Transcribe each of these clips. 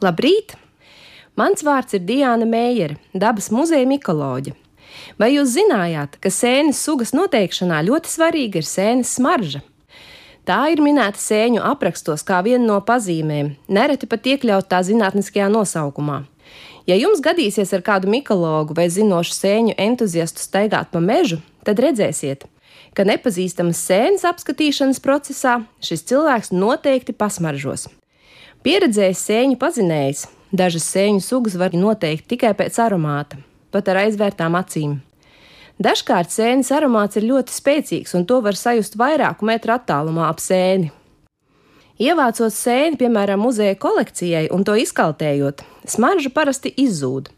Labrīt! Mans vārds ir Diana Meijere, dabas muzeja mikoloģe. Vai jūs zinājāt, ka sēnes sugas noteikšanā ļoti svarīga ir sēnes smarža? Tā ir minēta sēņu aprakstos kā viena no pazīmēm, nereti pat iekļaut tā zinātniskajā nosaukumā. Ja jums gadīsies ar kādu mikologu vai zinošu sēņu entuziastu staigāt pa mežu, tad redzēsiet, ka nepazīstamas sēnes apskatīšanas procesā šis cilvēks noteikti pasmaržos. Pieredzējis sēņu pazinējs, dažas sēņu sugas var noteikt tikai pēc aromāta, pat ar aizvērtām acīm. Dažkārt sēnes aromāts ir ļoti spēcīgs, un to var sajust vairāku metru attālumā ap sēni. Ievācot sēni, piemēram, muzeja kolekcijai un to izkaltējot, smarža parasti izzūd.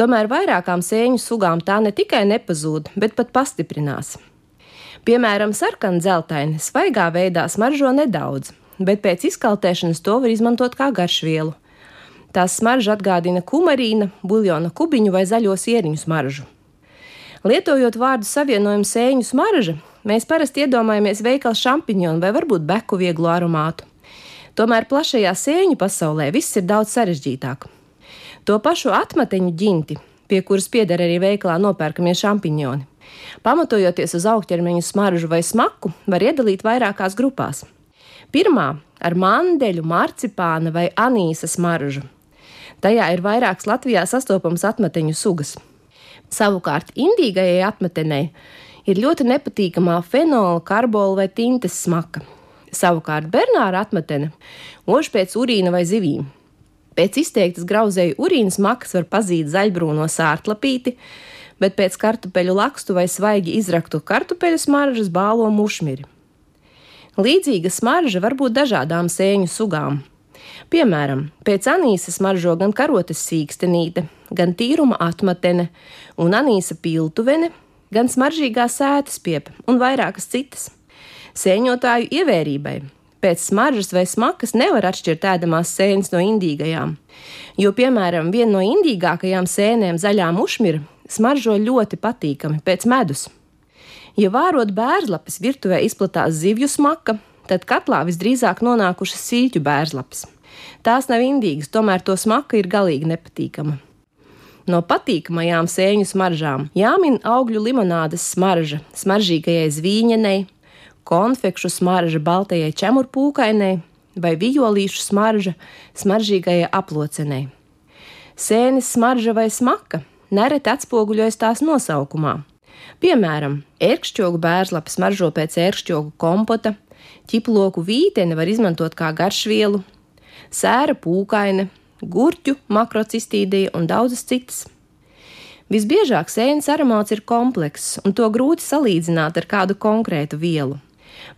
Tomēr vairākām sēņu sugām tā ne tikai nepazūd, bet pat pastiprinās. Piemēram, sarkana dzeltaini svaigā veidā smaržo nedaudz, bet pēc izkaltēšanas to var izmantot kā garšvielu. Tās smarža atgādina kumarīna, buļļona kubiņu vai zaļo sieriņu smaržu. Lietojot vārdu savienojumu sēņu smarža, mēs parasti iedomājamies veikala šampiņonu vai varbūt beku vieglu aromātu. Tomēr plašajā sēņu pasaulē viss ir daudz sarežģītāk. To pašu atmateņu ģinti, pie kuras pieder arī veikalā nopērkamie šampiņoni, pamatojoties uz augķermeņu smaržu vai smaku, var iedalīt vairākās grupās. Pirmā ar mandeļu, marcipāna vai anīsa smaržu. Tajā ir vairākas Latvijā sastopamas atmeteņu sugas. Savukārt indīgajai atmetenei ir ļoti nepatīkamā fenola, karbola vai tintes smaka. Savukārt Bernāra atmetene ož pēc urīna vai zivīm. Pēc izteiktas grauzēju urīna smakas var pazīt zaļbrūno sārtlapīti, bet pēc kartupeļu lakstu vai svaigi izraktu kartupeļu smaržas bālo mušmiri. Līdzīga smarža var būt dažādām sēņu sugām. Piemēram, pēc anīsa smaržo gan karotes sīkstenīte, gan tīruma atmatene un anīsa piltuvene, gan smaržīgā sētas piepa un vairākas citas. Sēņotāju ievērībai pēc smaržas vai smakas nevar atšķirt ēdamās sēnes no indīgajām, jo, piemēram, viena no indīgākajām sēnēm, zaļā mušmira, smaržo ļoti patīkami pēc medus. Ja vārot bērzlapes virtuvē izplatās zivju smaka, tad katlā visdrīzāk nonākušas sīļu bērzlapes. Tās nav indīgas, tomēr to smaka ir galīgi nepatīkama. No patīkamajām sēņu smaržām jāmin augļu limonādes smarža, smaržīgajai zvīņenei, konfekšu smarža baltajai čemurpūkainei vai violīšu smarža smaržīgajai aplocenei. Sēnes smarža vai smaka nereti atspoguļojas tās nosaukumā Piemēram, ērkšķogu bērnslapi smaržo pēc ērkšķogu kompota, ķiploku vīteni var izmantot kā garšvielu, sēra pūkaine, gurķu makrocistīdija un daudzas citas. Visbiežāk sēnes aromāts ir komplekss, un to grūti salīdzināt ar kādu konkrētu vielu.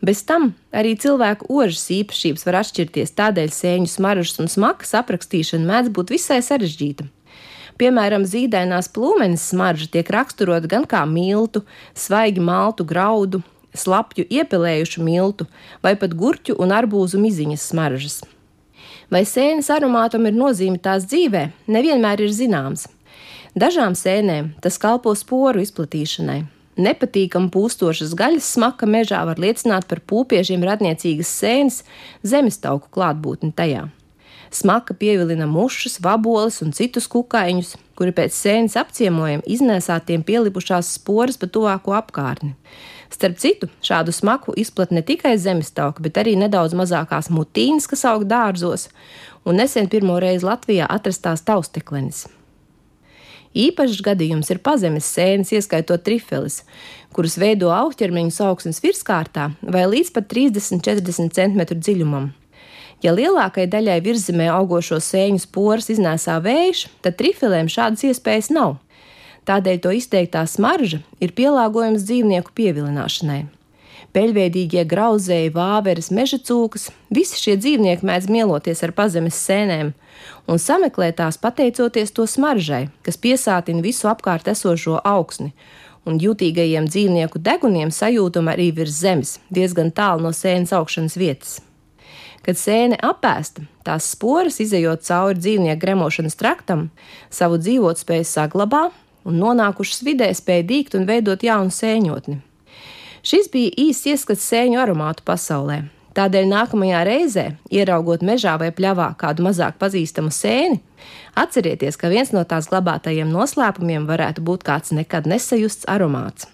Bez tam arī cilvēku ožas īpašības var atšķirties, tādēļ sēņu smaržas un smakas aprakstīšana mēdz būt visai sarežģīta. Piemēram, zīdainās plūmenes smarža tiek raksturota gan kā miltu, svaigi maltu graudu, slapju iepelējušu miltu vai pat gurķu un arbūzu miziņas smaržas. Vai sēnes aromātam ir nozīme tās dzīvē, nevienmēr ir zināms. Dažām sēnēm tas kalpo sporu izplatīšanai. Nepatīkama pūstošas gaļas smaka mežā var liecināt par pūpiežiem radniecīgas sēnes zemestauku klātbūtni tajā. Smaka pievilina mušas, vaboles un citus kukaiņus, kuri pēc sēnes apciemojuma iznēsātiem pielipušās sporas pa tuvāko apkārtni. Starp citu, šādu smaku izplat ne tikai zemestauka, bet arī nedaudz mazākās mutīnas, kas aug dārzos, un nesen pirmo reizi Latvijā atrastās tausteklenis. Īpašs gadījums ir pazemes sēnes, ieskaitot trifeles, kuras veido augķermeņu augsnes virskārtā vai līdz pat 30-40 cm dziļumam. Ja lielākajai daļai virzemē augošo sēņu sporas iznēsā vējš, tad trifilēm šādas iespējas nav. Tādēļ to izteiktā smarža ir pielāgojams dzīvnieku pievilināšanai. Peļveidīgie grauzēji, vāveres, meža cūkas, visi šie dzīvnieki mēdz mieloties ar pazemes sēnēm un sameklēt tās pateicoties to smaržai, kas piesātina visu apkārt esošo augsni, un jūtīgajiem dzīvnieku deguniem sajūtama arī virs zemes, diezgan tālu no sēnes augšanas vietas. Kad sēne apēsta, tās sporas, izējot cauri dzīvnieku gremošanas traktam, savu dzīvotspēju saglabā un nonākušas vidē spēja dīgt un veidot jaunu sēņotni. Šis bija īsts ieskats sēņu aromātu pasaulē. Tādēļ nākamajā reizē, ieraugot mežā vai pļavā kādu mazāk pazīstamu sēni, atcerieties, ka viens no tās glabātajiem noslēpumiem varētu būt kāds nekad nesajusts aromāts.